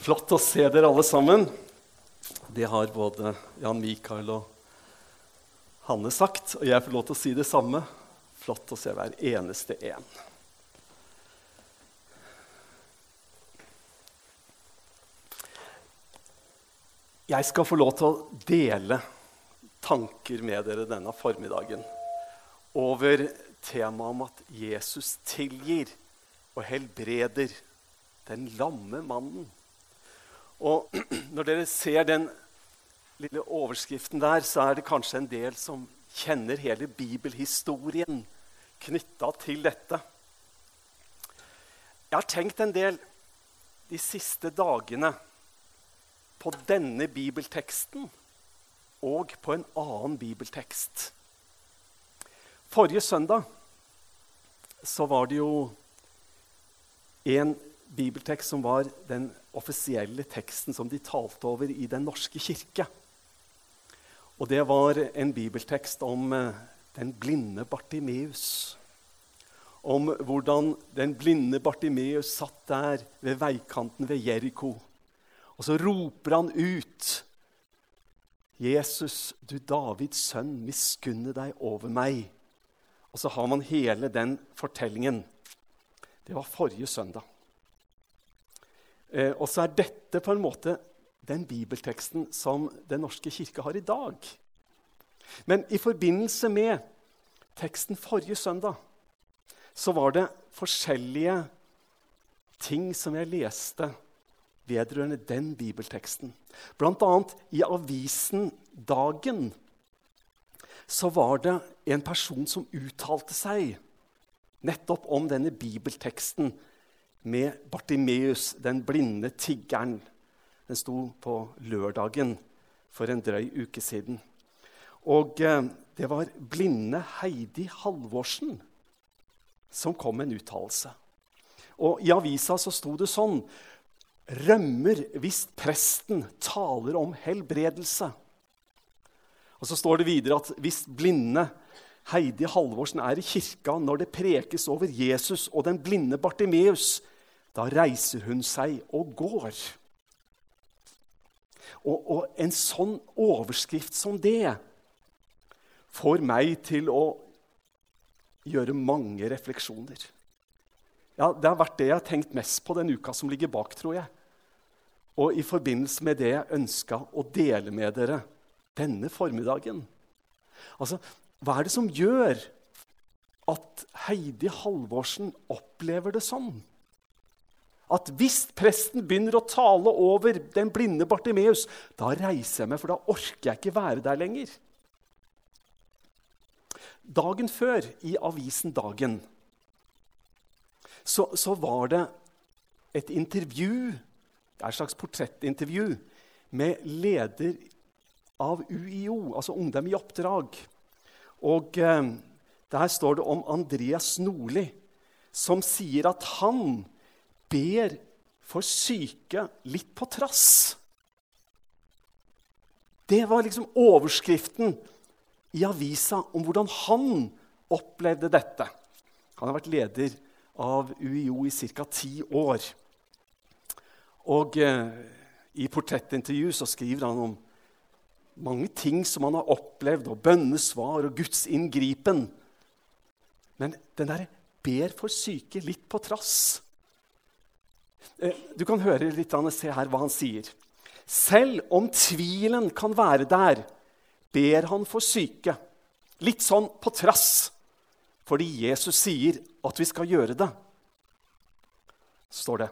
Flott å se dere alle sammen. Det har både Jan Mikael og Hanne sagt, og jeg får lov til å si det samme. Flott å se hver eneste en. Jeg skal få lov til å dele tanker med dere denne formiddagen over temaet om at Jesus tilgir og helbreder den lamme mannen. Og når dere ser den lille overskriften der, så er det kanskje en del som kjenner hele bibelhistorien knytta til dette. Jeg har tenkt en del de siste dagene på denne bibelteksten og på en annen bibeltekst. Forrige søndag så var det jo en bibeltekst som var den offisielle teksten som de talte over i Den norske kirke. Og det var en bibeltekst om eh, den blinde Bartimeus. Om hvordan den blinde Bartimeus satt der ved veikanten ved Jeriko. Og så roper han ut. 'Jesus, du Davids sønn, miskunne deg over meg.' Og så har man hele den fortellingen. Det var forrige søndag. Eh, og så er dette på en måte den bibelteksten som Den norske kirke har i dag. Men i forbindelse med teksten forrige søndag så var det forskjellige ting som jeg leste vedrørende den bibelteksten. Blant annet i avisen Dagen så var det en person som uttalte seg nettopp om denne bibelteksten med Bartimeus, den blinde tiggeren. Den sto på lørdagen for en drøy uke siden. Og eh, det var blinde Heidi Halvorsen som kom med en uttalelse. Og I avisa så sto det sånn Rømmer hvis presten taler om helbredelse. Og så står det videre at hvis blinde Heidi Halvorsen er i kirka når det prekes over Jesus og den blinde Bartimeus, da reiser hun seg og går. Og, og, en sånn overskrift som det får meg til å gjøre mange refleksjoner. Ja, Det har vært det jeg har tenkt mest på den uka som ligger bak, tror jeg. Og i forbindelse med det jeg ønska å dele med dere denne formiddagen. Altså, Hva er det som gjør at Heidi Halvorsen opplever det sånn? At hvis presten begynner å tale over den blinde Bartimeus, da reiser jeg meg, for da orker jeg ikke være der lenger. Dagen før, i avisen Dagen, så, så var det et intervju, det er et slags portrettintervju, med leder av UiO, altså Ungdom i oppdrag. Og eh, der står det om Andreas Nordli, som sier at han ber for syke litt på trass. Det var liksom overskriften i avisa om hvordan han opplevde dette. Han har vært leder av UiO i ca. ti år. Og eh, I portrettintervju så skriver han om mange ting som han har opplevd, og bønnesvar og Guds inngripen. Men den derre 'ber for syke litt på trass' du kan høre litt an, se her hva han sier. Selv om tvilen kan være der, ber han for syke. Litt sånn på trass, fordi Jesus sier at vi skal gjøre det. står det.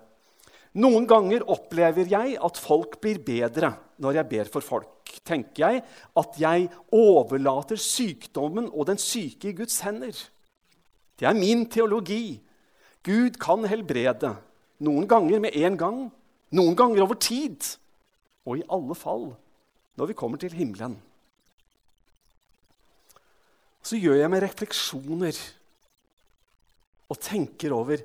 Noen ganger opplever jeg at folk blir bedre når jeg ber for folk. Tenker jeg at jeg overlater sykdommen og den syke i Guds hender. Det er min teologi. Gud kan helbrede. Noen ganger med en gang, noen ganger over tid. Og i alle fall når vi kommer til himmelen. Så gjør jeg meg refleksjoner og tenker over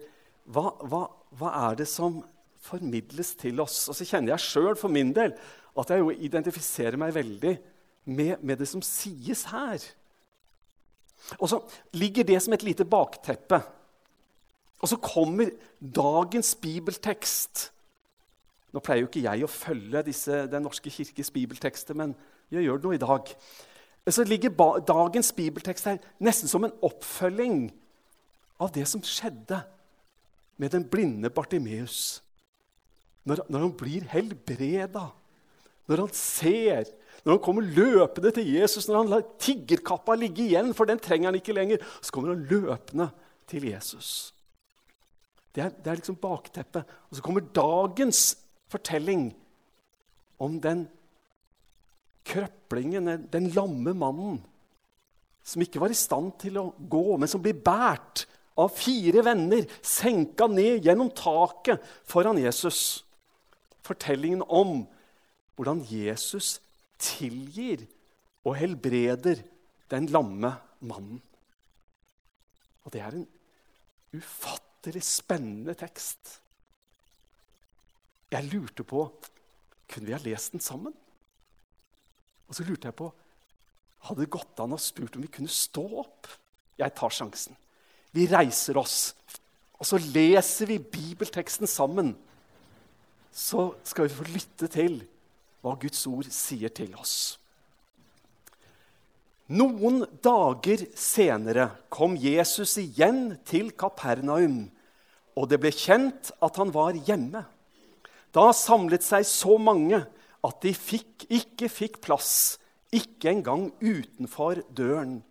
hva, hva, hva er det som formidles til oss. Og så kjenner jeg sjøl for min del at jeg jo identifiserer meg veldig med, med, det som sies her. Og så ligger det som et lite bakteppe og så kommer dagens bibeltekst Nå pleier jo ikke jeg å følge disse, Den norske kirkes bibeltekster, men jeg gjør det nå i dag. Så ligger dagens bibeltekst her nesten som en oppfølging av det som skjedde med den blinde Bartimeus. Når, når han blir helbreda, når han ser, når han kommer løpende til Jesus, når han lar tiggerkappa ligge igjen, for den trenger han ikke lenger, så kommer han løpende til Jesus. Det er, det er liksom bakteppet. Og så kommer dagens fortelling om den krøplingen, den lamme mannen, som ikke var i stand til å gå, men som blir båret av fire venner, senka ned gjennom taket foran Jesus. Fortellingen om hvordan Jesus tilgir og helbreder den lamme mannen. Og det er en ufattelig spennende tekst. Jeg lurte på kunne vi ha lest den sammen. Og så lurte jeg på hadde det gått an å spurt om vi kunne stå opp. Jeg tar sjansen. Vi reiser oss, og så leser vi bibelteksten sammen. Så skal vi få lytte til hva Guds ord sier til oss. Noen dager senere kom Jesus igjen til Kapernaum, og det ble kjent at han var hjemme. Da samlet seg så mange at de fikk, ikke fikk plass, ikke engang utenfor døren.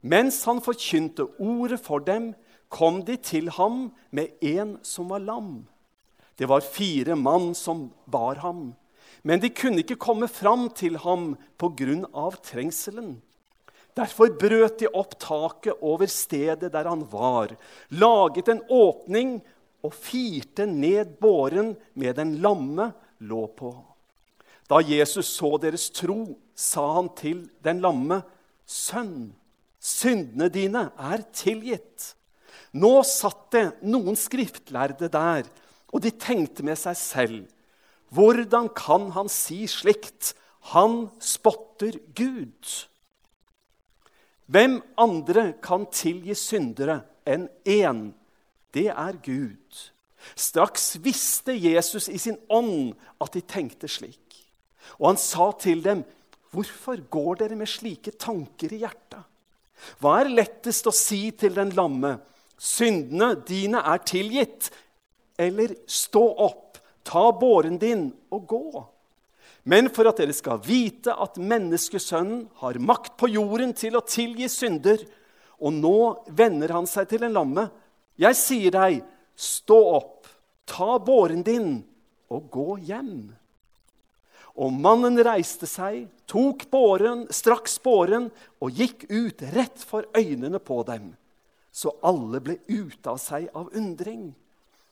Mens han forkynte ordet for dem, kom de til ham med en som var lam. Det var fire mann som bar ham, men de kunne ikke komme fram til ham av trengselen. Derfor brøt de opp taket over stedet der han var, laget en åpning og firte ned båren med den lamme lå på. Da Jesus så deres tro, sa han til den lamme, 'Sønn, syndene dine er tilgitt.' Nå satt det noen skriftlærde der, og de tenkte med seg selv, 'Hvordan kan han si slikt? Han spotter Gud.' Hvem andre kan tilgi syndere enn én? Det er Gud. Straks visste Jesus i sin ånd at de tenkte slik. Og han sa til dem, 'Hvorfor går dere med slike tanker i hjertet?' Hva er lettest å si til den lamme? 'Syndene dine er tilgitt.' Eller 'Stå opp, ta båren din og gå.' Men for at dere skal vite at menneskesønnen har makt på jorden til å tilgi synder. Og nå vender han seg til en lamme. Jeg sier deg, stå opp, ta båren din og gå hjem. Og mannen reiste seg, tok båren, straks båren og gikk ut rett for øynene på dem. Så alle ble ute av seg av undring.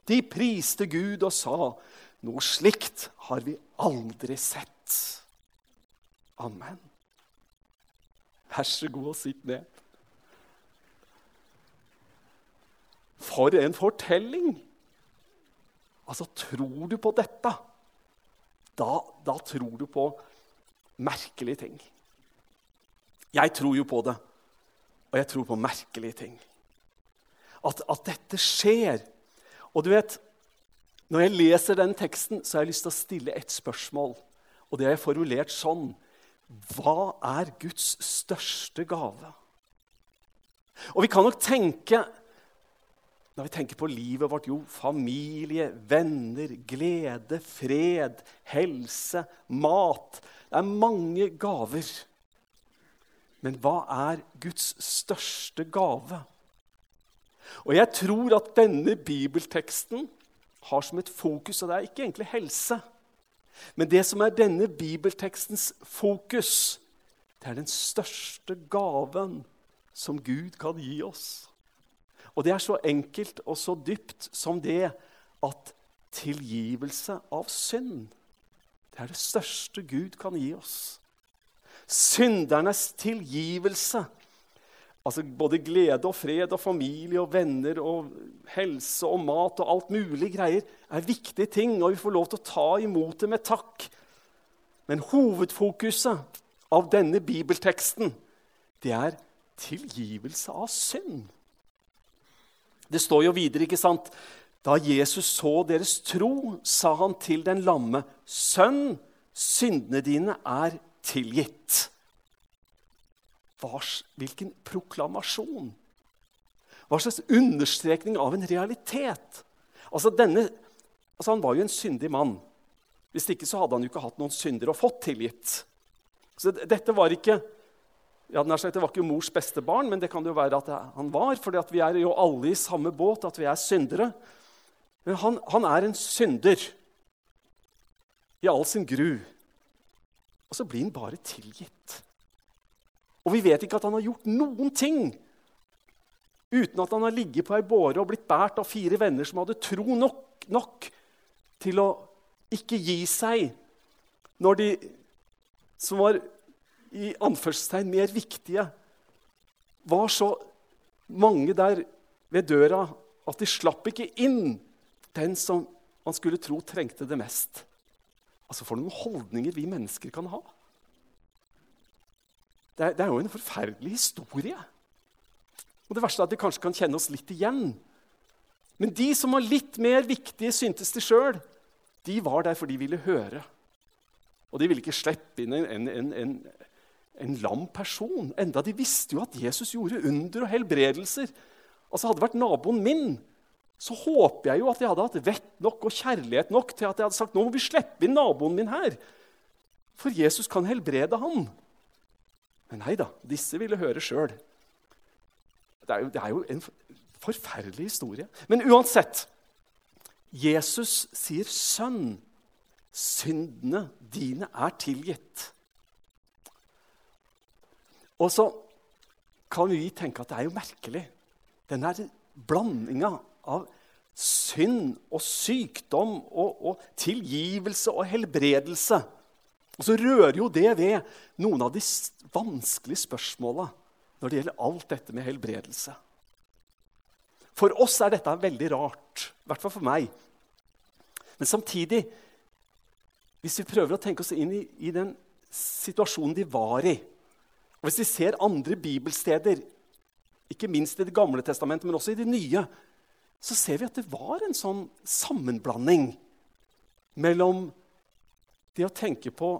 De priste Gud og sa, noe slikt har vi aldri sett. Amen. Vær så god og sitt ned. For en fortelling! Altså, tror du på dette, da, da tror du på merkelige ting. Jeg tror jo på det, og jeg tror på merkelige ting. At, at dette skjer. Og du vet, når jeg leser den teksten, så har jeg lyst til å stille et spørsmål. Og det har jeg formulert sånn Hva er Guds største gave? Og vi kan nok tenke når vi tenker på livet vårt, jo, familie, venner, glede, fred, helse, mat Det er mange gaver. Men hva er Guds største gave? Og jeg tror at denne bibelteksten har som et fokus, og det er ikke egentlig helse. Men det som er denne bibeltekstens fokus, det er den største gaven som Gud kan gi oss. Og det er så enkelt og så dypt som det at tilgivelse av synd det er det største Gud kan gi oss. Syndernes tilgivelse Altså Både glede og fred og familie og venner og helse og mat og alt mulig greier er viktige ting, og vi får lov til å ta imot det med takk. Men hovedfokuset av denne bibelteksten det er tilgivelse av synd. Det står jo videre, ikke sant? Da Jesus så deres tro, sa han til den lamme, 'Sønn, syndene dine er tilgitt.' Hvilken proklamasjon! Hva slags understrekning av en realitet! Altså denne, altså Han var jo en syndig mann. Hvis ikke så hadde han jo ikke hatt noen synder og fått tilgitt. Så dette var ikke ja, sagt, det var ikke mors beste barn, men det kan jo være at han var. For vi er jo alle i samme båt, at vi er syndere. Men han, han er en synder i all sin gru. Og så blir han bare tilgitt. Og vi vet ikke at han har gjort noen ting uten at han har ligget på ei båre og blitt båret av fire venner som hadde tro nok, nok til å ikke gi seg når de som var i anførselstegn mer viktige, var så mange der ved døra at de slapp ikke inn den som man skulle tro trengte det mest. Altså, For noen holdninger vi mennesker kan ha. Det er, det er jo en forferdelig historie. Og Det verste er at vi kanskje kan kjenne oss litt igjen. Men de som var litt mer viktige, syntes de sjøl, de var der fordi de ville høre. Og de ville ikke slippe inn en, en, en, en lam person. Enda de visste jo at Jesus gjorde under og helbredelser. Altså Hadde det vært naboen min, så håper jeg jo at jeg hadde hatt vett nok og kjærlighet nok til at jeg hadde sagt nå må vi slippe inn naboen min her. For Jesus kan helbrede han. Men nei da, disse ville høre sjøl. Det, det, er jo en forferdelig historie. Men uansett Jesus sier, 'Sønn, syndene dine er tilgitt'. Og så kan vi tenke at det er jo merkelig. Den der blandinga av synd og sykdom og, og, tilgivelse og helbredelse. Og så rører jo det ved noen av de vanskelige spørsmåla når det gjelder alt dette med helbredelse. For oss er dette veldig rart, i hvert fall for meg. Men samtidig, hvis vi prøver å tenke oss inn i, i den situasjonen de var i, og hvis vi ser andre bibelsteder, ikke minst i Det gamle testamentet, men også i Det nye, så ser vi at det var en sånn sammenblanding mellom det å tenke på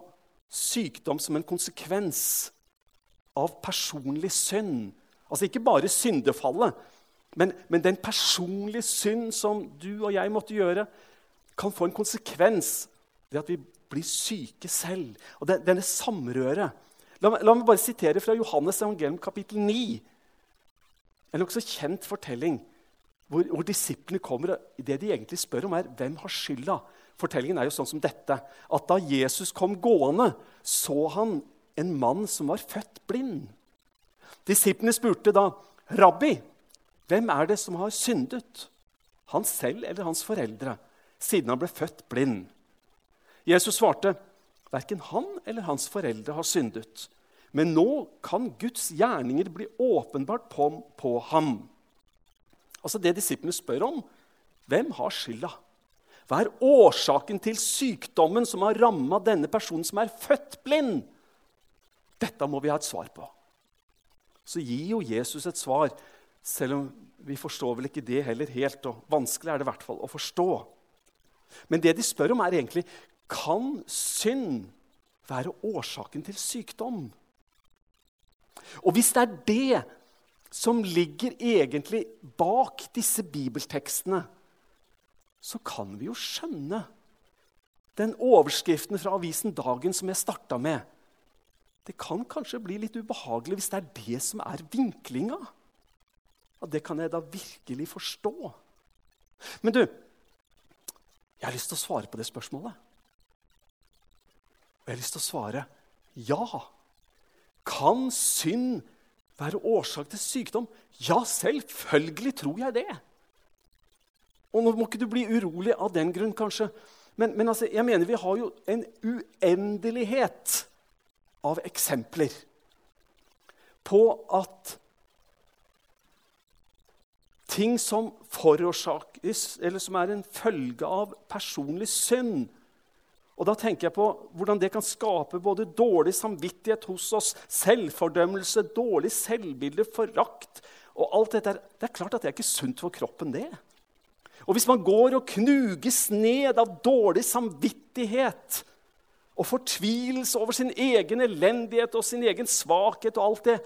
sykdom som en konsekvens av personlig synd. Altså ikke bare syndefallet, men, men, den personlige synd som du og jeg måtte gjøre, kan få en konsekvens ved at vi blir syke selv. Og det, denne samrøret La, la, meg bare sitere fra Johannes evangelium kapittel 9. En nokså kjent fortelling hvor, hvor disiplene kommer og Det de egentlig spør om, er hvem har skylda. Fortellingen er jo sånn som dette. At da Jesus kom gående, så han en mann som var født blind. Disiplene spurte da, 'Rabbi, hvem er det som har syndet?' Han selv eller hans foreldre, siden han ble født blind. Jesus svarte, Verken han eller hans foreldre har syndet. Men nå kan Guds gjerninger bli åpenbart på, på ham. Altså Det disiplene spør om, hvem har skylda? Hva er årsaken til sykdommen som har ramma denne personen som er født blind? Dette må vi ha et svar på. Så gir jo Jesus et svar, selv om vi forstår vel ikke det heller helt. og Vanskelig er det i hvert fall å forstå. Men det de spør om, er egentlig kan synd være årsaken til sykdom? Og hvis det er det som ligger egentlig bak disse bibeltekstene, så kan vi jo skjønne den overskriften fra avisen Dagen som jeg starta med. Det kan kanskje bli litt ubehagelig hvis det er det som er vinklinga. Ja, det kan jeg da virkelig forstå. Men du, jeg har lyst til å svare på det spørsmålet. Og jeg har lyst til å svare ja. Kan synd være årsak til sykdom? Ja, selvfølgelig tror jeg det. Og nå må ikke du bli urolig av den grunn, kanskje. Men, men altså, jeg mener vi har jo en uendelighet av eksempler på at ting som forårsakes, eller som er en følge av personlig synd, og da tenker jeg på hvordan det kan skape både dårlig samvittighet hos oss, selvfordømmelse, dårlig selvbilde, forakt og alt dette. Det er klart at det er ikke sunt for kroppen, det. Og hvis man går og knuges ned av dårlig samvittighet og fortvilelse over sin egen elendighet og sin egen svakhet og alt det,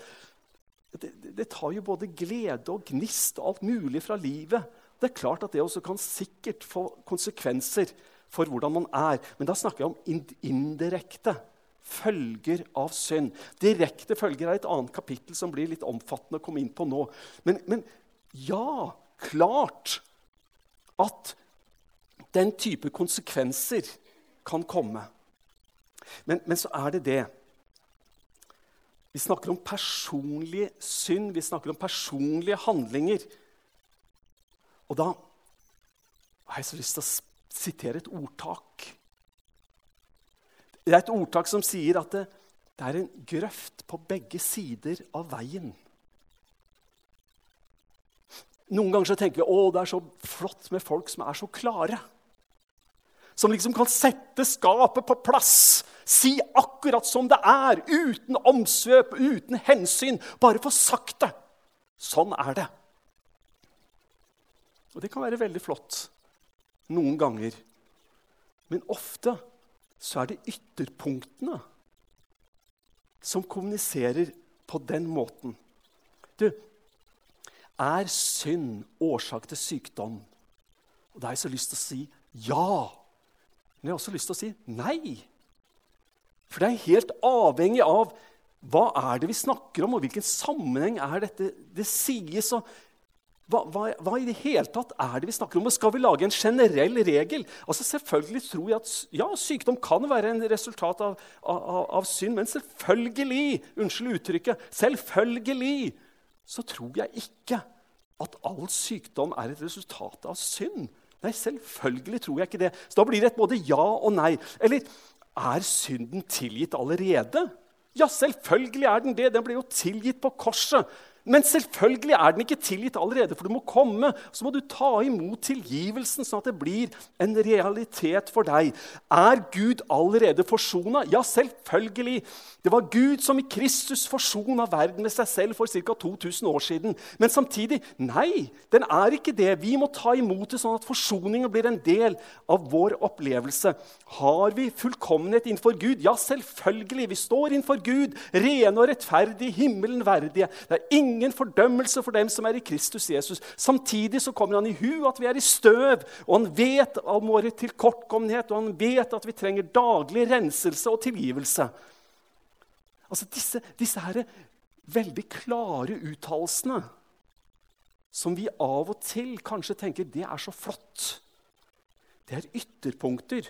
det, det tar jo både glede og gnist og alt mulig fra livet. Det er klart at det også kan sikkert få konsekvenser for hvordan man er. Men da snakker jeg om indirekte følger av synd. Direkte følger er et annet kapittel som blir litt omfattende å komme inn på nå. Men, men ja, klart at den type konsekvenser kan komme. Men, men, så er det det Vi snakker om personlig synd, vi snakker om personlige handlinger. Og da har jeg så lyst til å sitere et ordtak. Det er et ordtak som sier at det, det er en grøft på begge sider av veien. Noen ganger så tenker vi å, det er så flott med folk som er så klare. Som liksom kan sette skapet på plass, si akkurat som det er, uten omsvøp, uten hensyn. Bare få sagt det. Sånn er det. Og det kan være veldig flott noen ganger. Men ofte så er det ytterpunktene som kommuniserer på den måten. Du, er synd årsak til sykdom? Og Da har jeg så lyst til å si ja. Men jeg har også lyst til å si nei. For det er helt avhengig av hva er det vi snakker om, og hvilken sammenheng er dette det sies. og hva, hva, hva, i det hele tatt er det vi snakker om? Og skal vi lage en generell regel? Altså Selvfølgelig tror jeg at ja, sykdom kan være en resultat av, av, av synd, men selvfølgelig unnskyld uttrykket, selvfølgelig så tror jeg ikke at all sykdom er et resultat av synd. Nei, selvfølgelig tror jeg ikke det. Så da blir det et både ja og nei. Eller er synden tilgitt allerede? Ja, selvfølgelig er den det. Den ble jo tilgitt på korset. Men selvfølgelig er den ikke tilgitt allerede, for du må komme. Så må du ta imot tilgivelsen, sånn at det blir en realitet for deg. Er Gud allerede forsona? Ja, selvfølgelig. Det var Gud som i Kristus forsona verden med seg selv for ca. 2000 år siden. Men samtidig nei, den er ikke det. Vi må ta imot det sånn at forsoningen blir en del av vår opplevelse. Har vi fullkommenhet innenfor Gud? Ja, selvfølgelig. Vi står innenfor Gud, rene og rettferdige, himmelen verdige. Det er ingen ingen fordømmelse for dem som er i Kristus Jesus. Samtidig så kommer han i hu at vi er i støv, og han vet om vår tilkortkommenhet, og han vet at vi trenger daglig renselse og tilgivelse. Altså Disse, disse her veldig klare uttalelsene som vi av og til kanskje tenker det er så flott. Det er ytterpunkter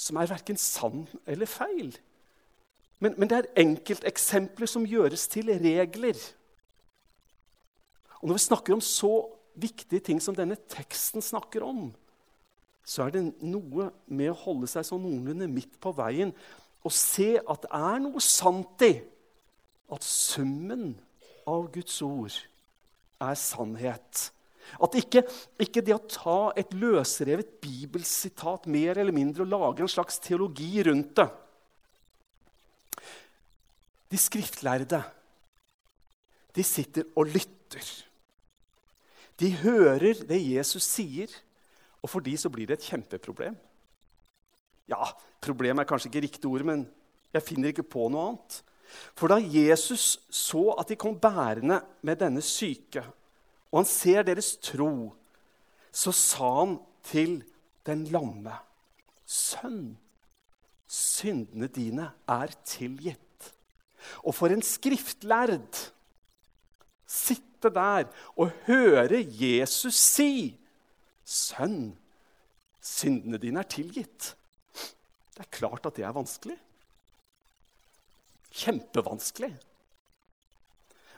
som er verken sann eller feil. Men, men det er enkelteksempler som gjøres til regler. Og Når vi snakker om så viktige ting som denne teksten snakker om, så er det noe med å holde seg sånn noenlunde midt på veien og se at det er noe sant i at summen av Guds ord er sannhet. At ikke, ikke det å ta et løsrevet bibelsitat mer eller mindre og lage en slags teologi rundt det. De skriftlærde, de sitter og lytter. De hører det Jesus sier, og for de så blir det et kjempeproblem. Ja, problem er kanskje ikke riktig ord, men jeg finner ikke på noe annet. For da Jesus så at de kom bærende med denne syke, og han ser deres tro, så sa han til den lamme, 'Sønn, syndene dine er tilgitt.' Og for en skriftlærd sitter sitte der og høre Jesus si, 'Sønn, syndene dine er tilgitt.' Det er klart at det er vanskelig. Kjempevanskelig.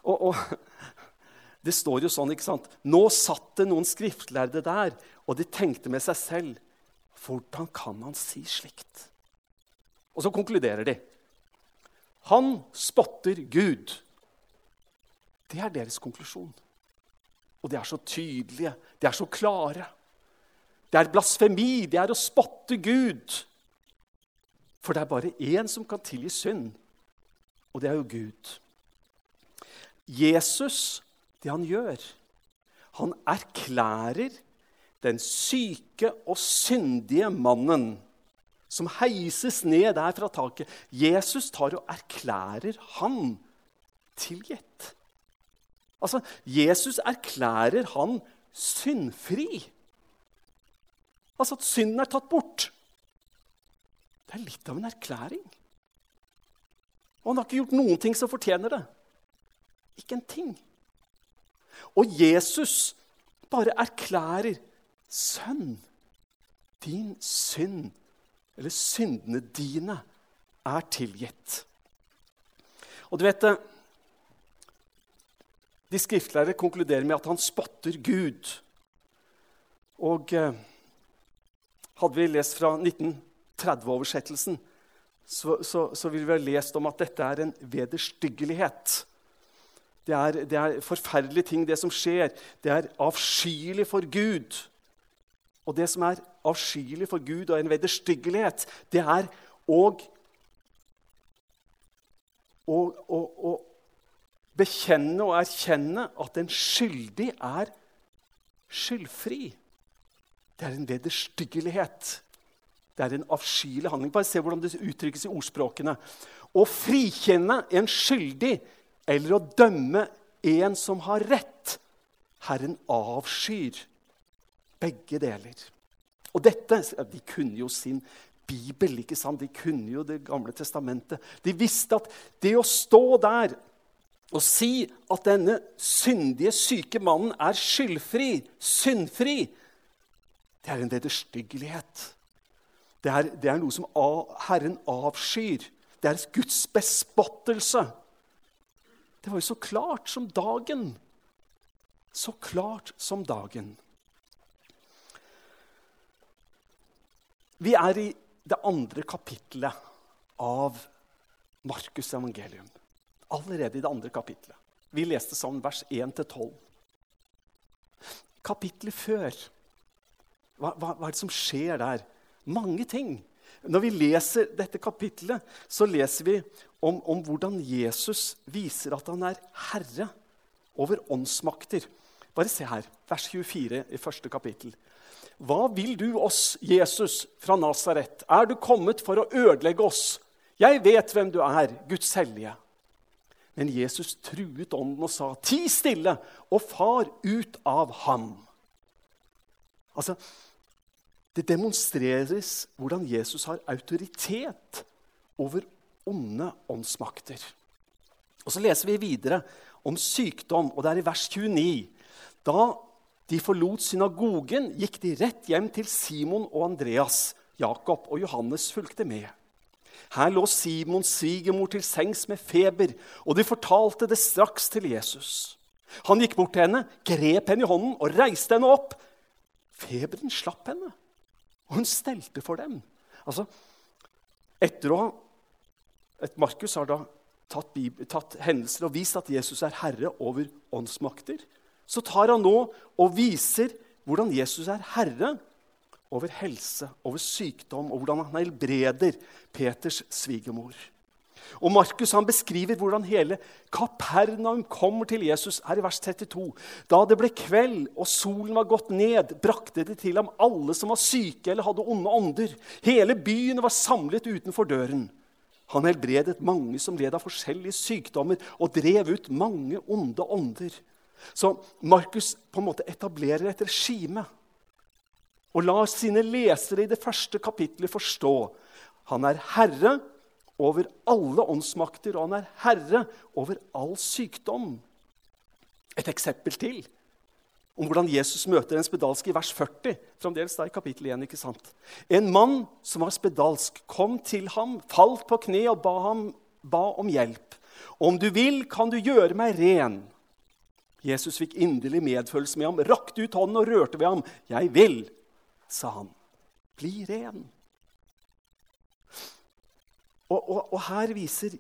Og, og, det står jo sånn, ikke sant Nå satt det noen skriftlærde der, og de tenkte med seg selv Hvordan kan han si slikt? Og så konkluderer de. Han spotter Gud. Det er deres konklusjon. Og de er så tydelige, de er så klare. Det er blasfemi, det er å spotte Gud. For det er bare én som kan tilgi synd, og det er jo Gud. Jesus, det han gjør Han erklærer den syke og syndige mannen som heises ned der fra taket. Jesus tar og erklærer han tilgitt. Altså, Jesus erklærer han syndfri. Altså at synden er tatt bort. Det er litt av en erklæring. Og han har ikke gjort noen ting som fortjener det. Ikke en ting. Og Jesus bare erklærer Sønn, din synd, eller syndene dine, er tilgitt. Og du vet De skriftlærere konkluderer med at han spotter Gud. Og eh, hadde vi lest fra 1930-oversettelsen, så, så, så ville vi ha lest om at dette er en vederstyggelighet. Det er, det er forferdelige ting, det som skjer. Det er avskyelig for Gud. Og det som er avskyelig for Gud og en vederstyggelighet, det er å bekjenne og erkjenne at en skyldig er skyldfri. Det er en vederstyggelighet. Det er en avskyelig handling. Bare se hvordan det uttrykkes i ordspråkene. Å frikjenne en skyldig eller å dømme en som har rett. Herren avskyr begge deler. Og dette De kunne jo sin bibel, ikke sant? de kunne jo Det gamle testamentet. De visste at det å stå der og si at denne syndige, syke mannen er skyldfri, syndfri, det er en vederstyggelighet. Det er, det er noe som Herren avskyr. Det er Guds bespottelse. Det var jo så klart som dagen. Så klart som dagen. Vi er i det andre kapittelet av Markus' evangelium. Allerede i det andre kapittelet. Vi leste sammen vers 1-12. Kapittelet før hva, hva, hva, er det som skjer der? Mange ting. Når vi leser dette kapittelet, så leser vi om, om hvordan Jesus viser at han er herre over åndsmakter. Bare se her, vers 24 i første kapittel. Hva vil du oss, Jesus fra Nasaret? Er du kommet for å ødelegge oss? Jeg vet hvem du er, Guds hellige. Men Jesus truet ånden og sa, Ti stille, og far ut av ham. Altså, det demonstreres hvordan Jesus har autoritet over onde åndsmakter. Og Så leser vi videre om sykdom, og det er i vers 29. Da de forlot synagogen, gikk de rett hjem til Simon og Andreas. Jakob og Johannes fulgte med. Her lå Simons svigermor til sengs med feber, og de fortalte det straks til Jesus. Han gikk bort til henne, grep henne i hånden og reiste henne opp. Feberen slapp henne, og hun stelte for dem. Altså, etter å ha et Markus har da tatt, tatt, hendelser og vist at Jesus er herre over åndsmakter. Så tar han nå og viser hvordan Jesus er herre over helse, over sykdom, og hvordan han helbreder Peters svigermor. Og Markus beskriver hvordan hele Kapernaum kommer til Jesus her i vers 32. Da det ble kveld og solen var gått ned, brakte de til ham alle som var syke eller hadde onde ånder. Hele byen var samlet utenfor døren. Han helbredet mange som led av forskjellige sykdommer, og drev ut mange onde ånder. Så Markus på en måte etablerer et regime og lar sine lesere i det første kapitlet forstå han er herre over alle åndsmakter, og han er herre over all sykdom. Et eksempel til om hvordan Jesus møter en spedalsk i vers 40. fremdeles der i kapittel 1, ikke sant? En mann som var spedalsk, kom til ham, falt på kne og ba, ham, ba om hjelp. Om du vil, kan du gjøre meg ren. Jesus fikk inderlig medfølelse med ham, rakte ut hånden og rørte ved ham. 'Jeg vil', sa han. 'Bli ren'. Og, og, og her viser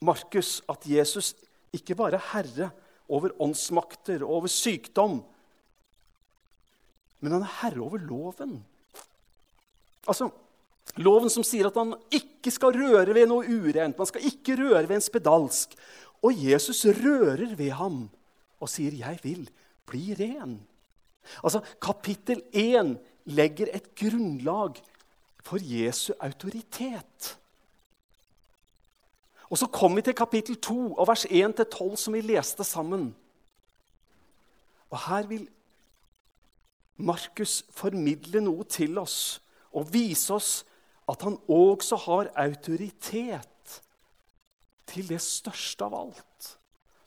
Markus at Jesus ikke bare er herre over åndsmakter og over sykdom, men han er herre over loven. Altså, Loven som sier at han ikke skal røre ved noe urent, man skal ikke røre ved en spedalsk. Og Jesus rører ved ham og sier, 'Jeg vil bli ren'. Altså, Kapittel 1 legger et grunnlag for Jesu autoritet. Og Så kommer vi til kapittel 2 og vers 1-12, som vi leste sammen. Og Her vil Markus formidle noe til oss og vise oss at han også har autoritet til det største av alt.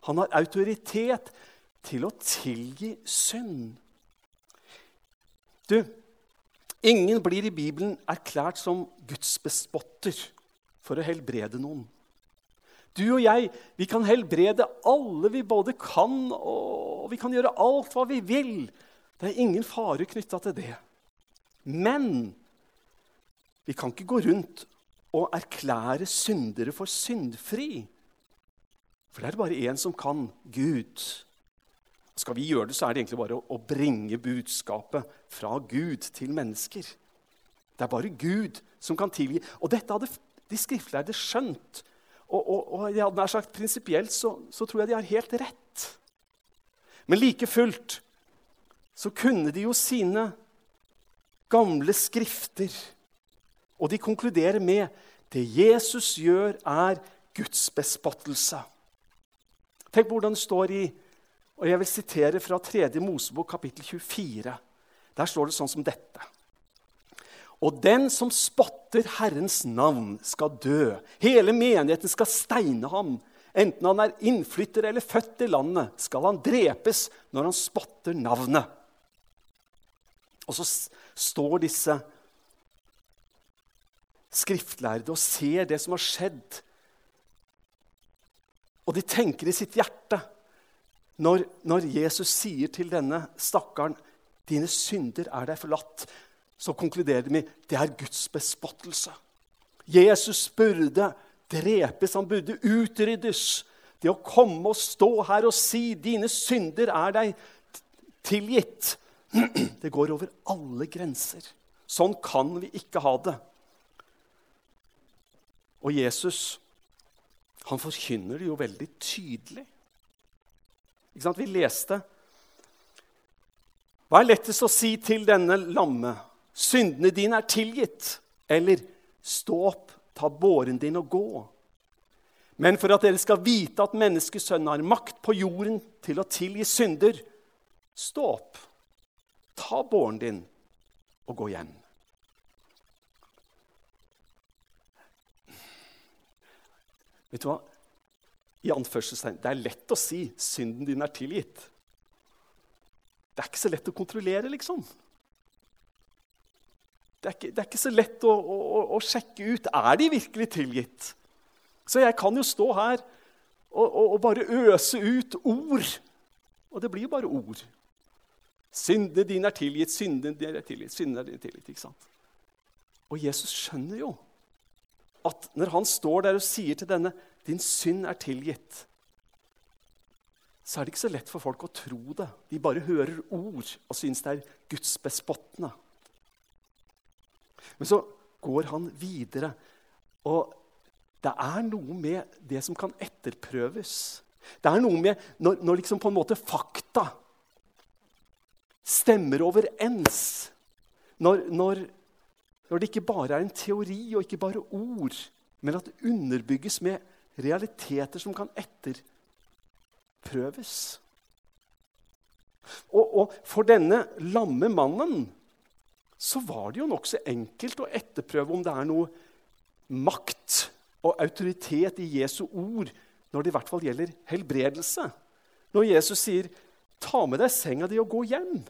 Han har autoritet til å tilgi synd. Du, ingen blir i Bibelen erklært som gudsbespotter for å helbrede noen. Du og jeg vi kan helbrede alle vi både kan, og vi kan gjøre alt hva vi vil. Det er ingen fare knytta til det. Men vi kan ikke gå rundt og erklære syndere for syndfri. For det er bare én som kan Gud. Skal vi gjøre det, så er det egentlig bare å, bringe budskapet fra Gud til mennesker. Det er bare Gud som kan tilgi. Og dette hadde de skriftlærde skjønt. Og, og, og jeg hadde nær sagt prinsipielt så, så tror jeg de har helt rett. Men like fullt så kunne de jo sine gamle skrifter og de konkluderer med det Jesus gjør, er Guds bespottelse. Tenk hvordan det står i og Jeg vil sitere fra 3. Mosebok kapittel 24. Der står det sånn som dette. Og den som spotter Herrens navn, skal dø. Hele menigheten skal steine ham. Enten han er innflytter eller født i landet, skal han drepes når han spotter navnet. Og så står disse skriftlærde og ser det som har skjedd. Og de tenker i sitt hjerte når, når Jesus sier til denne stakkaren dine synder er deg forlatt, så konkluderer de med det er Guds bespottelse. Jesus burde drepes, han burde utryddes. Det å komme og stå her og si 'dine synder er deg tilgitt', det går over alle grenser. Sånn kan vi ikke ha det. Og Jesus han forkynner det jo veldig tydelig. Ikke sant? Vi leste Hva er lettest å si til denne lamme? Syndene dine er tilgitt. Eller stå opp, ta båren din og gå. Men for at dere skal vite at menneskesønnen har makt på jorden til å tilgi synder, stå opp, ta båren din og gå hjem. Vet du hva? I anførselstegn, Det er lett å si 'synden din er tilgitt'. Det er ikke så lett å kontrollere, liksom. Det er ikke, det er ikke så lett å, å, å, sjekke ut er de virkelig tilgitt. Så jeg kan jo stå her og, og, og bare øse ut ord. Og det blir jo bare ord. Syndene dine er tilgitt, syndene dine er tilgitt, syndene dine er tilgitt. ikke sant? Og Jesus skjønner jo at når han står der og sier til denne 'Din synd er tilgitt', så er det ikke så lett for folk å tro det. De bare hører ord og syns det er gudsbespottende. Men så går han videre, og det er noe med det som kan etterprøves. Det er noe med når, når liksom på en måte fakta stemmer overens. Når, når når det ikke bare er en teori og ikke bare ord, men at det underbygges med realiteter som kan etterprøves. Og, og for denne lamme mannen så var det jo nokså enkelt å etterprøve om det er noe makt og autoritet i Jesu ord når det i hvert fall gjelder helbredelse. Når Jesus sier 'ta med deg senga di og gå hjem',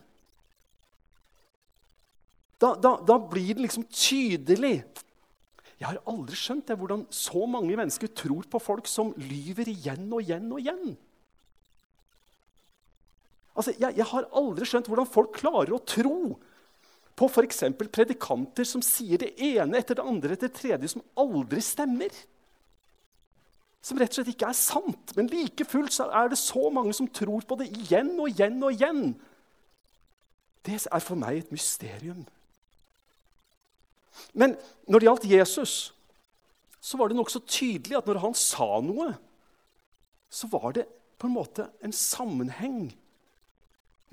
da, da, da blir det liksom tydelig. Jeg har aldri skjønt det, hvordan så mange mennesker tror på folk som lyver igjen og igjen og igjen. Altså, jeg, jeg har aldri skjønt hvordan folk klarer å tro på f.eks. predikanter som sier det ene etter det andre etter det tredje som aldri stemmer. Som rett og slett ikke er sant. Men like fullt er det så mange som tror på det igjen og igjen og igjen. Det er for meg et mysterium. Men når det gjaldt Jesus, så var det nokså tydelig at når han sa noe, så var det på en måte en sammenheng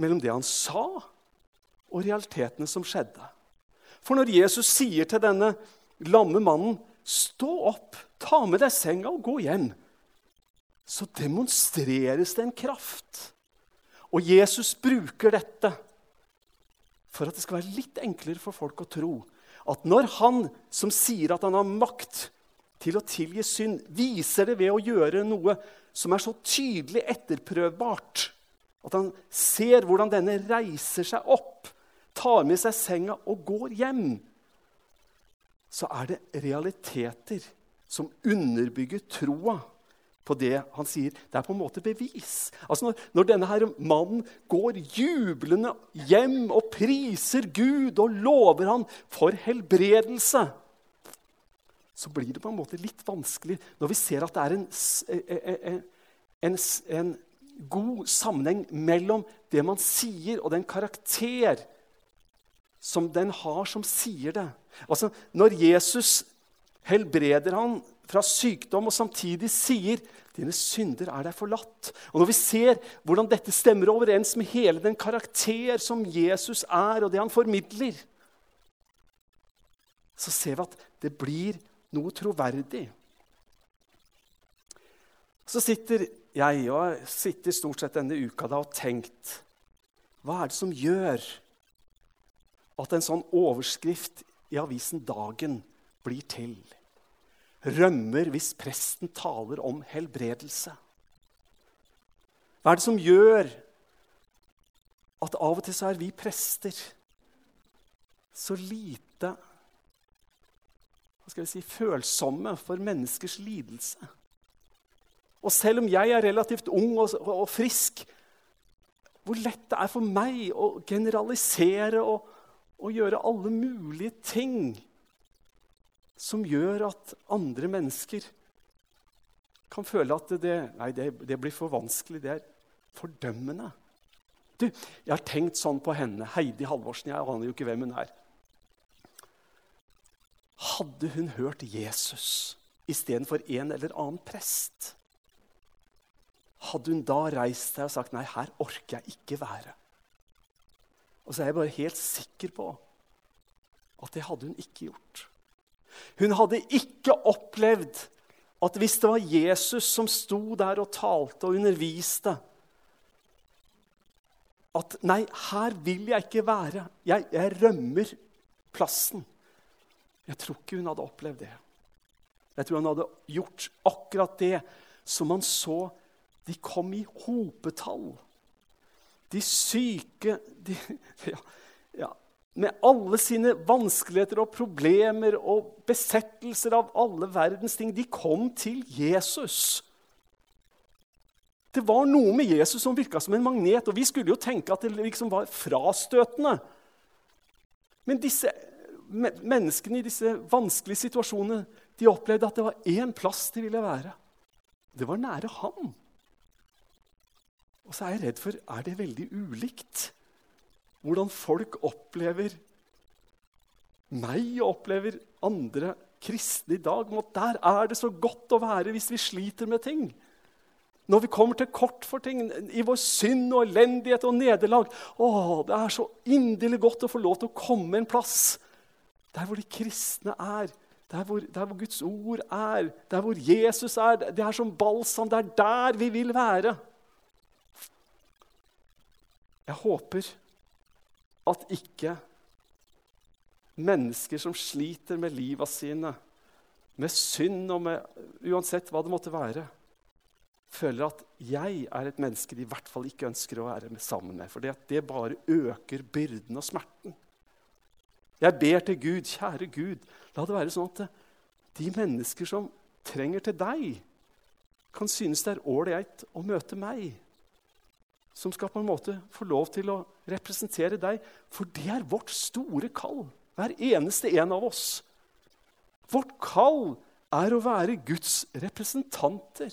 mellom det han sa, og realitetene som skjedde. For når Jesus sier til denne lamme mannen, 'Stå opp, ta med deg senga og gå hjem', så demonstreres det en kraft. Og Jesus bruker dette for at det skal være litt enklere for folk å tro at når han som sier at han har makt til å tilgi synd, viser det ved å gjøre noe som er så tydelig etterprøvbart, at han ser hvordan denne reiser seg opp, tar med seg senga og går hjem, så er det realiteter som underbygger troa på det han sier. Det er på en måte bevis. Altså når, når denne her mannen går jublende hjem og priser Gud og lover han for helbredelse, så blir det på en måte litt vanskelig når vi ser at det er en, en, en, en god sammenheng mellom det man sier, og den karakter som den har som sier det. Altså, Når Jesus helbreder han fra sykdom og samtidig sier dine synder er deg forlatt. Og Når vi ser hvordan dette stemmer overens med hele den karakter som Jesus er, og det han formidler, så ser vi at det blir noe troverdig. Så sitter jeg og sitter stort sett denne uka da og tenkt Hva er det som gjør at en sånn overskrift i avisen Dagen blir til? Rømmer hvis presten taler om helbredelse? Hva er det som gjør at av og til så er vi prester så lite hva skal vi si, følsomme for menneskers lidelse? Og selv om jeg er relativt ung og, og, og frisk, hvor lett det er for meg å generalisere og, og gjøre alle mulige ting som gjør at andre mennesker kan føle at det, nei, det, det blir for vanskelig. Det er fordømmende. Du, Jeg har tenkt sånn på henne, Heidi Halvorsen. Jeg aner jo ikke hvem hun er. Hadde hun hørt Jesus istedenfor en eller annen prest, hadde hun da reist seg og sagt nei, her orker jeg ikke være. Og så er jeg bare helt sikker på at det hadde hun ikke gjort. Hun hadde ikke opplevd at hvis det var Jesus som sto der og talte og underviste At 'nei, her vil jeg ikke være. Jeg, jeg rømmer plassen'. Jeg tror ikke hun hadde opplevd det. Jeg tror hun hadde gjort akkurat det som man så de kom i hopetall. De syke de, ja, med alle sine vanskeligheter og problemer og besettelser av alle verdens ting, de kom til Jesus. Det var noe med Jesus som virka som en magnet, og vi skulle jo tenke at det liksom var frastøtende. Men disse menneskene i disse vanskelige situasjonene de opplevde at det var én plass de ville være. Det var nære ham. Og så er jeg redd for er det veldig ulikt hvordan folk opplever meg og opplever andre kristne i dag. Om at der er det så godt å være hvis vi sliter med ting. Når vi kommer til kort for ting, i vår synd og elendighet og nederlag. Å, det er så inderlig godt å få lov til å komme en plass der hvor de kristne er. Der hvor, der hvor Guds ord er, der hvor Jesus er. Det er som balsam. Det er der vi vil være. Jeg håper at ikke mennesker som sliter med livet sine, med synd og med uansett hva det måtte være, føler at jeg er et menneske de i hvert fall ikke ønsker å være sammen med. For det bare øker byrden og smerten. Jeg ber til Gud, kjære Gud, la det være sånn at de mennesker som trenger til deg, kan synes det er ålreit å møte meg som skal på en måte få lov til å representere deg. For det er vårt store kall, hver eneste en av oss. Vårt kall er å være Guds representanter.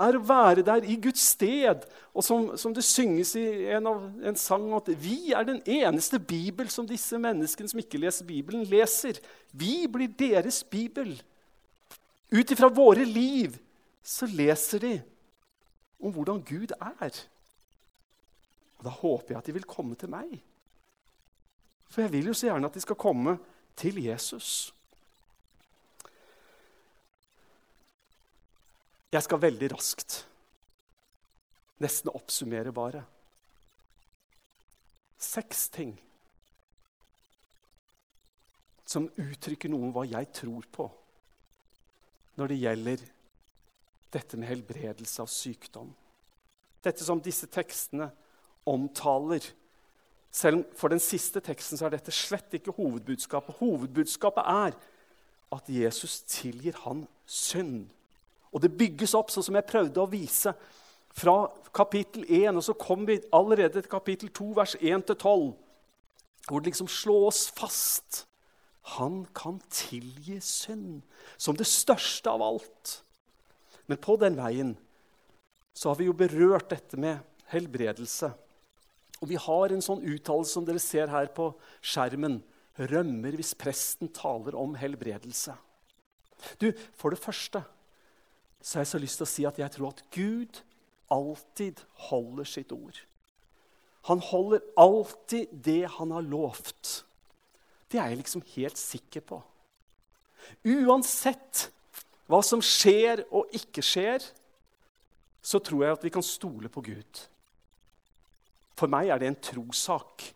Er å være der i Guds sted. Og som, som det synges i en, av, en sang, at vi er den eneste bibel som disse menneskene som ikke leser Bibelen, leser. Vi blir deres bibel. Ut ifra våre liv så leser de om hvordan Gud er. Og Da håper jeg at de vil komme til meg. For jeg vil jo så gjerne at de skal komme til Jesus. Jeg skal veldig raskt nesten oppsummere bare. Seks ting som uttrykker noe om hva jeg tror på når det gjelder dette med helbredelse av sykdom. Dette som disse tekstene omtaler. Selv for den siste teksten så er dette slett ikke hovedbudskapet. Hovedbudskapet er at Jesus tilgir han synd. Og det bygges opp, sånn som jeg prøvde å vise, fra kapittel 1. Og så kommer vi allerede til kapittel 2, vers 1-12, hvor det liksom slås fast. Han kan tilgi synd, som det største av alt. Men på den veien så har vi jo berørt dette med helbredelse. Og vi har en sånn uttalelse som dere ser her på skjermen. Rømmer hvis presten taler om helbredelse. Du, For det første så har jeg så lyst til å si at jeg tror at Gud alltid holder sitt ord. Han holder alltid det han har lovt. Det er jeg liksom helt sikker på. Uansett hva som skjer og ikke skjer, så tror jeg at vi kan stole på Gud. For meg er det en trossak.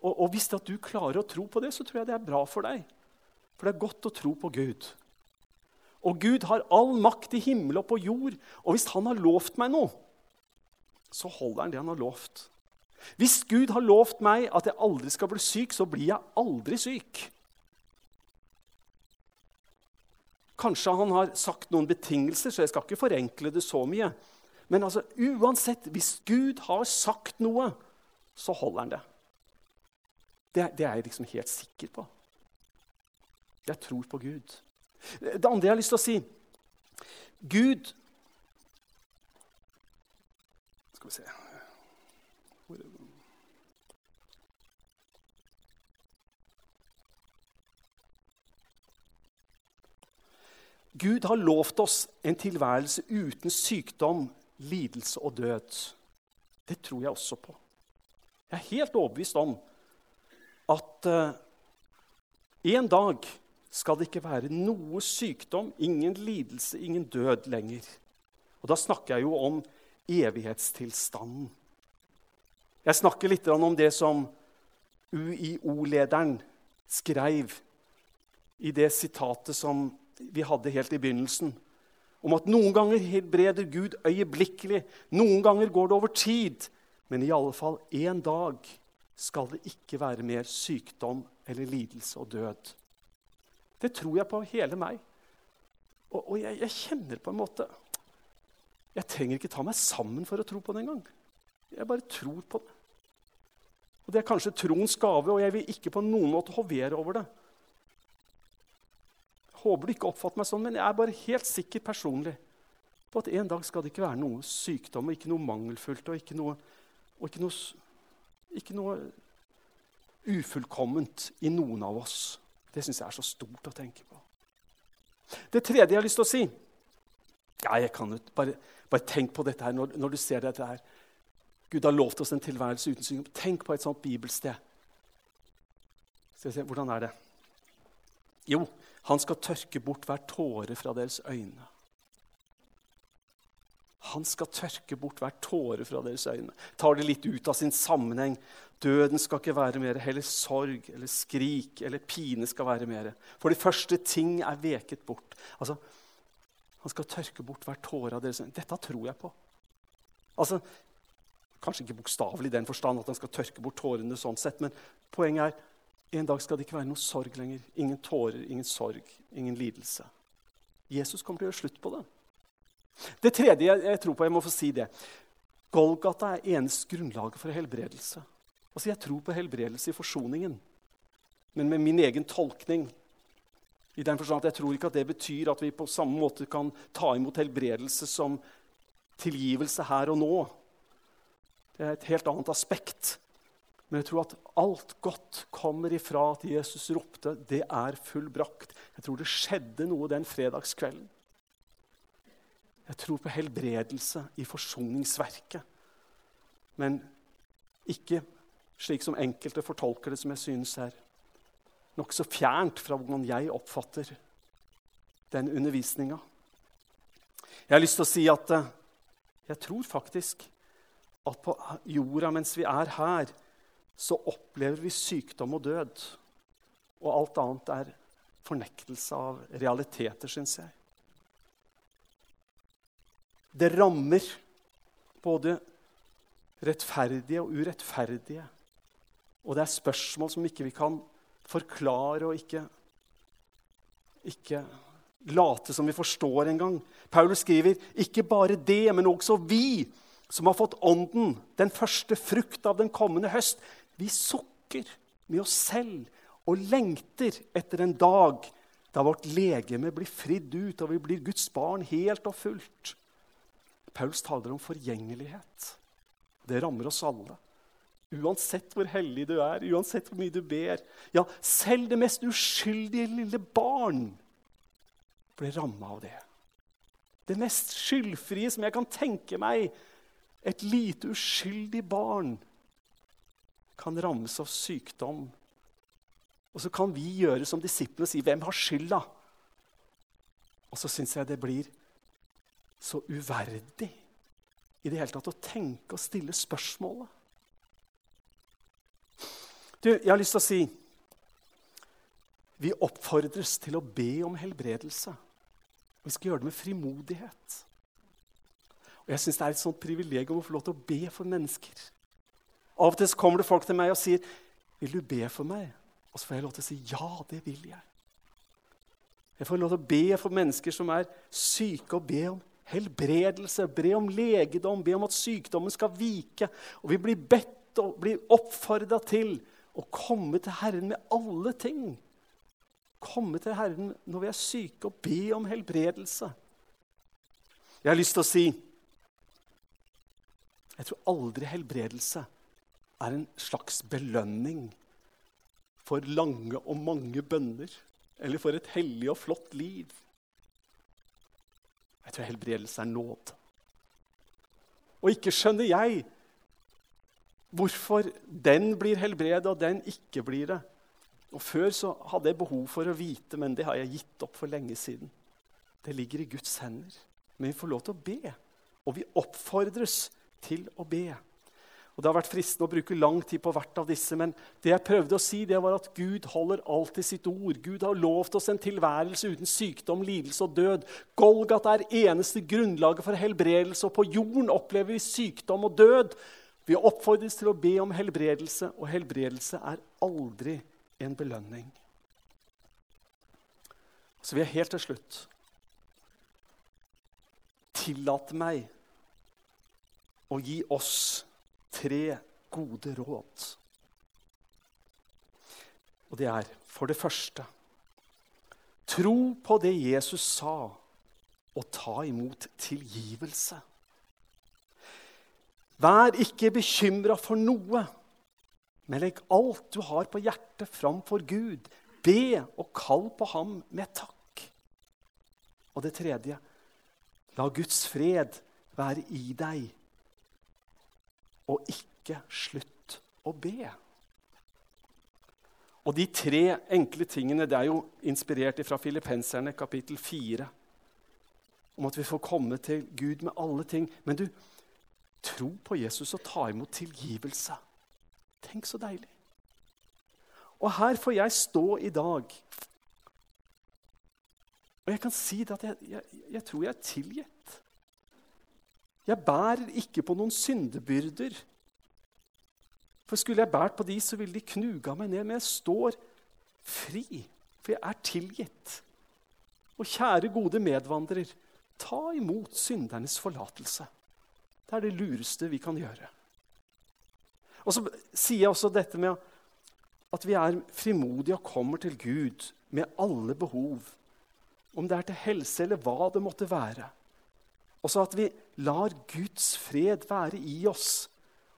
Og, og hvis du klarer å tro på det, så tror jeg det er bra for deg. For det er godt å tro på Gud. Og Gud har all makt i himmel og på jord. Og hvis han har lovt meg noe, så holder han det han har lovt. Hvis Gud har lovt meg at jeg aldri skal bli syk, så blir jeg aldri syk. Kanskje han har sagt noen betingelser, så jeg skal ikke forenkle det så mye. Men altså, uansett, hvis Gud har sagt noe, så holder han det. Det, det er jeg liksom helt sikker på. Jeg tror på Gud. Det andre jeg har lyst til å si Gud Skal vi se Gud har lovt oss en tilværelse uten sykdom, lidelse og død. Det tror jeg også på. Jeg er helt overbevist om at uh, en dag skal det ikke være noe sykdom, ingen lidelse, ingen død lenger. Og da snakker jeg jo om evighetstilstanden. Jeg snakker litt om det som UiO-lederen skrev i det sitatet som vi hadde helt i begynnelsen, om at noen ganger helbreder Gud øyeblikkelig, noen ganger går det over tid, men i alle fall én dag skal det ikke være mer sykdom eller lidelse og død. Det tror jeg på hele meg. Og, og jeg, jeg, kjenner på en måte Jeg trenger ikke ta meg sammen for å tro på det engang. Jeg bare tror på det. Og Det er kanskje troens gave, og jeg vil ikke på noen måte hovere over det. Håper du ikke oppfatter meg sånn, men jeg er bare helt sikker personlig på at en dag skal det ikke være noe sykdom og ikke noe mangelfullt og ikke noe, og ikke noe, ikke noe ufullkomment i noen av oss. Det syns jeg er så stort å tenke på. Det tredje jeg har lyst til å si ja, jeg kan jo bare, bare tenk på dette her når, når, du ser dette her. Gud har lovt oss en tilværelse uten sykdom. Tenk på et sånt bibelsted. Skal vi se, Hvordan er det? Jo, han skal tørke bort hver tåre fra deres øyne. Han skal tørke bort hver tåre fra deres øyne. Tar det litt ut av sin sammenheng. Døden skal ikke være mer, heller sorg eller skrik eller pine skal være mer. For de første ting er veket bort. Altså, Han skal tørke bort hver tåre av deres øyne. Dette tror jeg på. Altså, Kanskje ikke bokstavelig i den forstand at han skal tørke bort tårene, sånn sett, men poenget er en dag skal det ikke være noe sorg lenger. Ingen tårer, ingen sorg, ingen lidelse. Jesus kommer til å gjøre slutt på det. Det tredje jeg, jeg tror på, jeg må få si det Golgata er eneste grunnlaget for helbredelse. Altså, Jeg tror på helbredelse i forsoningen, men med min egen tolkning. I den forstand at Jeg tror ikke at det betyr at vi på samme måte kan ta imot helbredelse som tilgivelse her og nå. Det er et helt annet aspekt. Men jeg tror at alt godt kommer ifra at Jesus ropte 'Det er fullbrakt'. Jeg tror det skjedde noe den fredagskvelden. Jeg tror på helbredelse i forsoningsverket. Men ikke slik som enkelte fortolker det, som jeg synes er nokså fjernt fra hvordan jeg oppfatter den undervisninga. Jeg har lyst til å si at eh, jeg tror faktisk at på jorda mens vi er her, så opplever vi sykdom og død. Og alt annet er fornektelse av realiteter, syns jeg. Det rammer både rettferdige og urettferdige. Og det er spørsmål som ikke vi kan forklare og ikke, ikke late som vi forstår engang. Paulus skriver ikke bare det, men også vi som har fått Ånden, den første frukt av den kommende høst. Vi sukker med oss selv og lengter etter en dag da vårt legeme blir fridd ut, og vi blir Guds barn helt og fullt. Paulus taler om forgjengelighet. Det rammer oss alle. Uansett hvor hellig du er, uansett hvor mye du ber. Ja, selv det mest uskyldige lille barn ble ramma av det. Det mest skyldfrie som jeg kan tenke meg. Et lite uskyldig barn kan rammes av sykdom. Og så kan vi gjøre som disiplene og si 'Hvem har skylda?' Og så syns jeg det blir så uverdig i det hele tatt å tenke og stille spørsmålet. Du, jeg har lyst til å si vi oppfordres til å be om helbredelse. Vi skal gjøre det med frimodighet. Og Jeg syns det er et sånt privilegium å få lov til å be for mennesker. Av og til kommer det folk til meg og sier, 'Vil du be for meg?' Og så får jeg lov til å si, 'Ja, det vil jeg'. Jeg får lov til å be for mennesker som er syke, og be om helbredelse, be om legedom, be om at sykdommen skal vike. Og vi blir bedt og blir oppfordra til å komme til Herren med alle ting. Komme til Herren når vi er syke, og be om helbredelse. Jeg har lyst til å si jeg tror aldri helbredelse er en slags belønning for lange og mange bønner eller for et hellig og flott liv. Jeg tror helbredelse er nåd. Og ikke skjønner jeg hvorfor den blir helbredet, og den ikke blir det. Og Før så hadde jeg behov for å vite, men det har jeg gitt opp for lenge siden. Det ligger i Guds hender. Men vi får lov til å be, og vi oppfordres til å be. Og Det har vært fristende å bruke lang tid på hvert av disse, men det jeg prøvde å si, det var at Gud holder alltid sitt ord. Gud har lovt oss en tilværelse uten sykdom, lidelse og død. Golgat er eneste grunnlaget for helbredelse, og på jorden opplever vi sykdom og død. Vi oppfordres til å be om helbredelse, og helbredelse er aldri en belønning. Så vil jeg helt til slutt tillate meg å gi oss tre gode råd. Og det er for det første Tro på det Jesus sa, og ta imot tilgivelse. Vær ikke bekymra for noe, men legg alt du har på hjertet, framfor Gud. Be og kall på ham med takk. Og det tredje la Guds fred være i deg og ikke slutt å be. Og De tre enkle tingene det er jo inspirert fra Filippenserne kapittel 4. Om at vi får komme til Gud med alle ting. Men du, tro på Jesus og ta imot tilgivelse. Tenk så deilig. Og her får jeg stå i dag. Og jeg kan si at jeg, jeg, jeg tror jeg tilgitt. Jeg bærer ikke på noen syndebyrder. For skulle jeg båret på de, så ville de knuga meg ned. Men jeg står fri, for jeg er tilgitt. Og kjære, gode medvandrer, ta imot syndernes forlatelse. Det er det lureste vi kan gjøre. Og så sier jeg også dette med at vi er frimodige og kommer til Gud med alle behov. Om det er til helse eller hva det måtte være. Og så at vi lar Guds fred være i oss.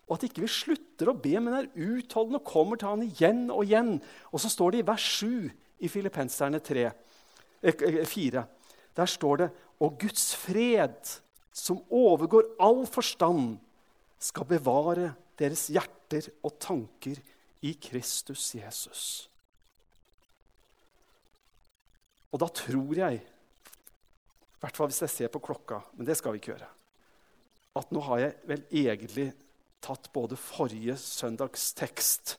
Og at ikke vi slutter å be, men er utholdende og kommer til han igjen og igjen. Og så står det i vers 7 i Filippenserne 3, 4. Eh, Der står det Og Guds fred, som overgår all forstand, skal bevare deres hjerter og tanker i Kristus Jesus. Og da tror jeg, i hvert fall hvis jeg ser på klokka, men det skal vi ikke gjøre, at nå har jeg vel egentlig tatt både forrige søndags tekst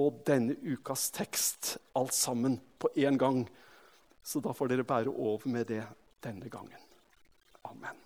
og denne ukas tekst alt sammen på én gang. Så da får dere bære over med det denne gangen. Amen.